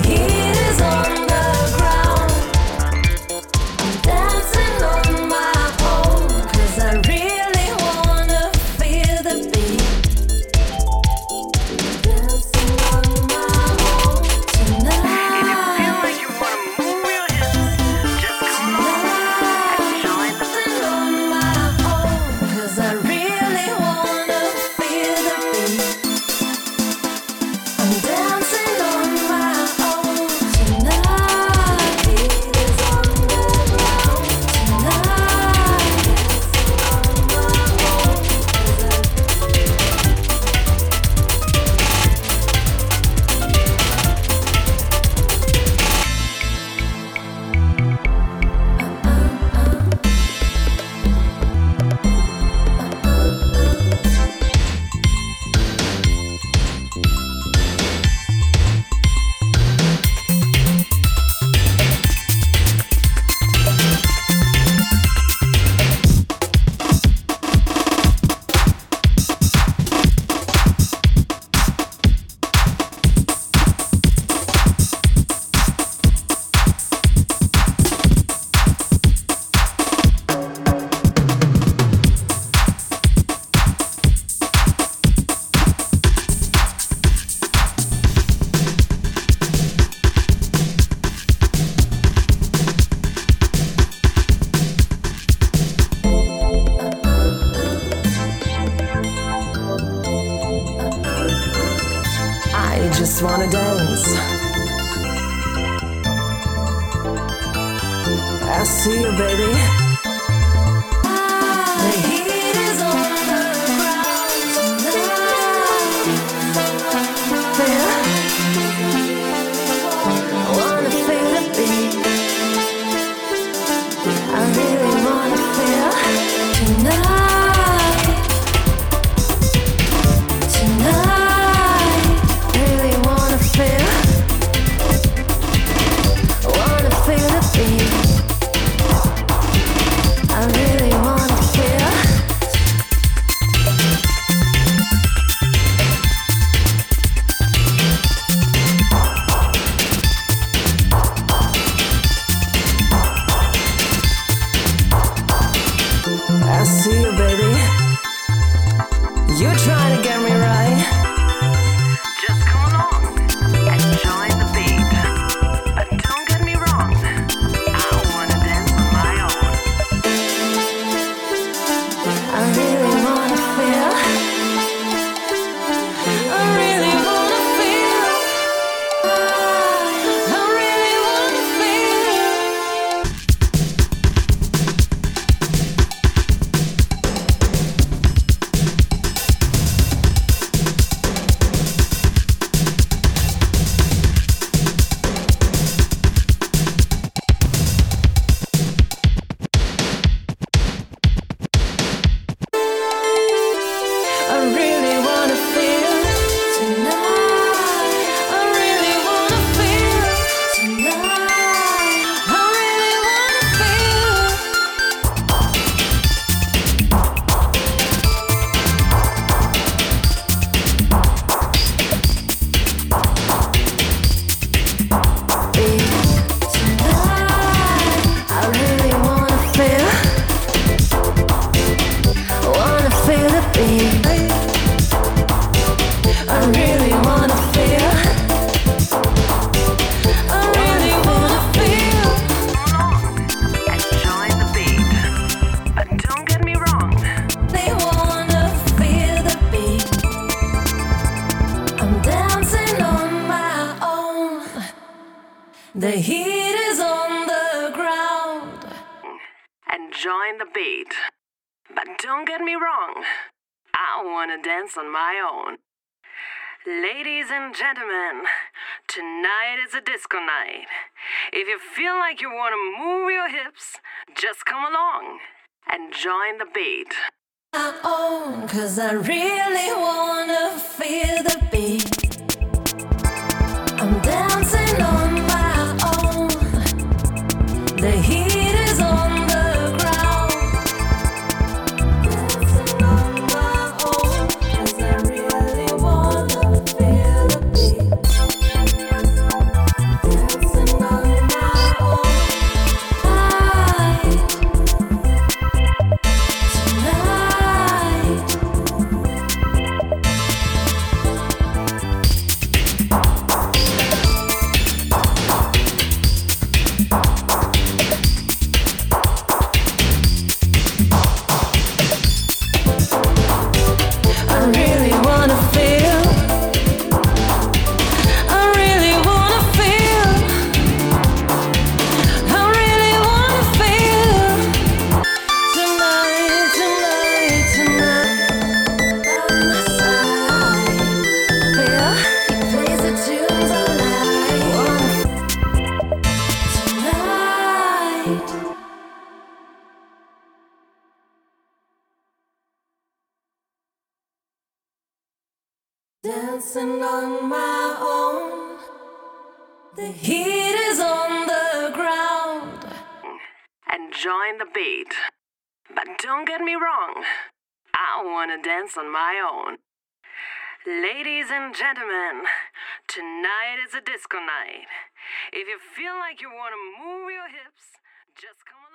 He. just wanna dance. I see you, baby. The heat is on the ground. And join the beat. But don't get me wrong, I wanna dance on my own. Ladies and gentlemen, tonight is a disco night. If you feel like you wanna move your hips, just come along and join the beat. I own, cause I really wanna feel the beat. Dancing on my own. The heat is on the ground. And join the beat. But don't get me wrong, I wanna dance on my own. Ladies and gentlemen, tonight is a disco night. If you feel like you wanna move your hips, just come along.